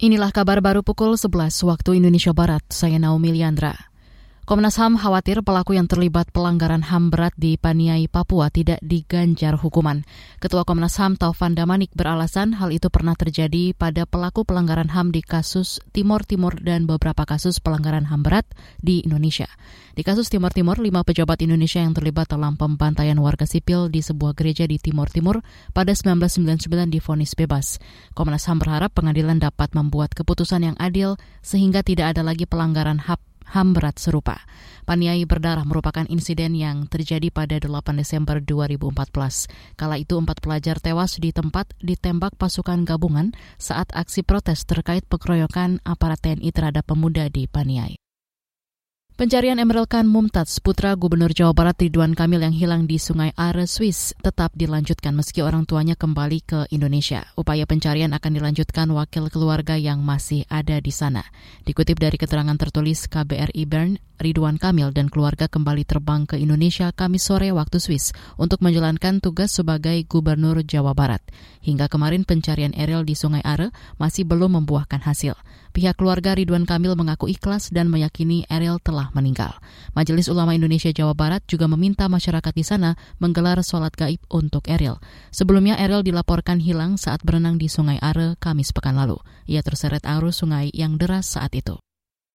Inilah kabar baru pukul 11 waktu Indonesia Barat. Saya Naomi Liandra. Komnas HAM khawatir pelaku yang terlibat pelanggaran HAM berat di Paniai, Papua tidak diganjar hukuman. Ketua Komnas HAM Taufan Damanik beralasan hal itu pernah terjadi pada pelaku pelanggaran HAM di kasus Timur Timur dan beberapa kasus pelanggaran HAM berat di Indonesia. Di kasus Timur Timur, lima pejabat Indonesia yang terlibat dalam pembantaian warga sipil di sebuah gereja di Timur Timur pada 1999 difonis bebas. Komnas HAM berharap pengadilan dapat membuat keputusan yang adil sehingga tidak ada lagi pelanggaran HAM HAM berat serupa. Paniai berdarah merupakan insiden yang terjadi pada 8 Desember 2014. Kala itu empat pelajar tewas di tempat ditembak pasukan gabungan saat aksi protes terkait pengeroyokan aparat TNI terhadap pemuda di Paniai. Pencarian Emerald Khan Mumtaz, putra Gubernur Jawa Barat Ridwan Kamil yang hilang di Sungai Are, Swiss, tetap dilanjutkan meski orang tuanya kembali ke Indonesia. Upaya pencarian akan dilanjutkan wakil keluarga yang masih ada di sana. Dikutip dari keterangan tertulis KBRI Bern, Ridwan Kamil dan keluarga kembali terbang ke Indonesia Kamis sore waktu Swiss untuk menjalankan tugas sebagai Gubernur Jawa Barat. Hingga kemarin pencarian Eril di Sungai Are masih belum membuahkan hasil. Pihak keluarga Ridwan Kamil mengaku ikhlas dan meyakini Eril telah meninggal. Majelis Ulama Indonesia Jawa Barat juga meminta masyarakat di sana menggelar sholat gaib untuk Eril. Sebelumnya Eril dilaporkan hilang saat berenang di Sungai Are Kamis pekan lalu. Ia terseret arus sungai yang deras saat itu.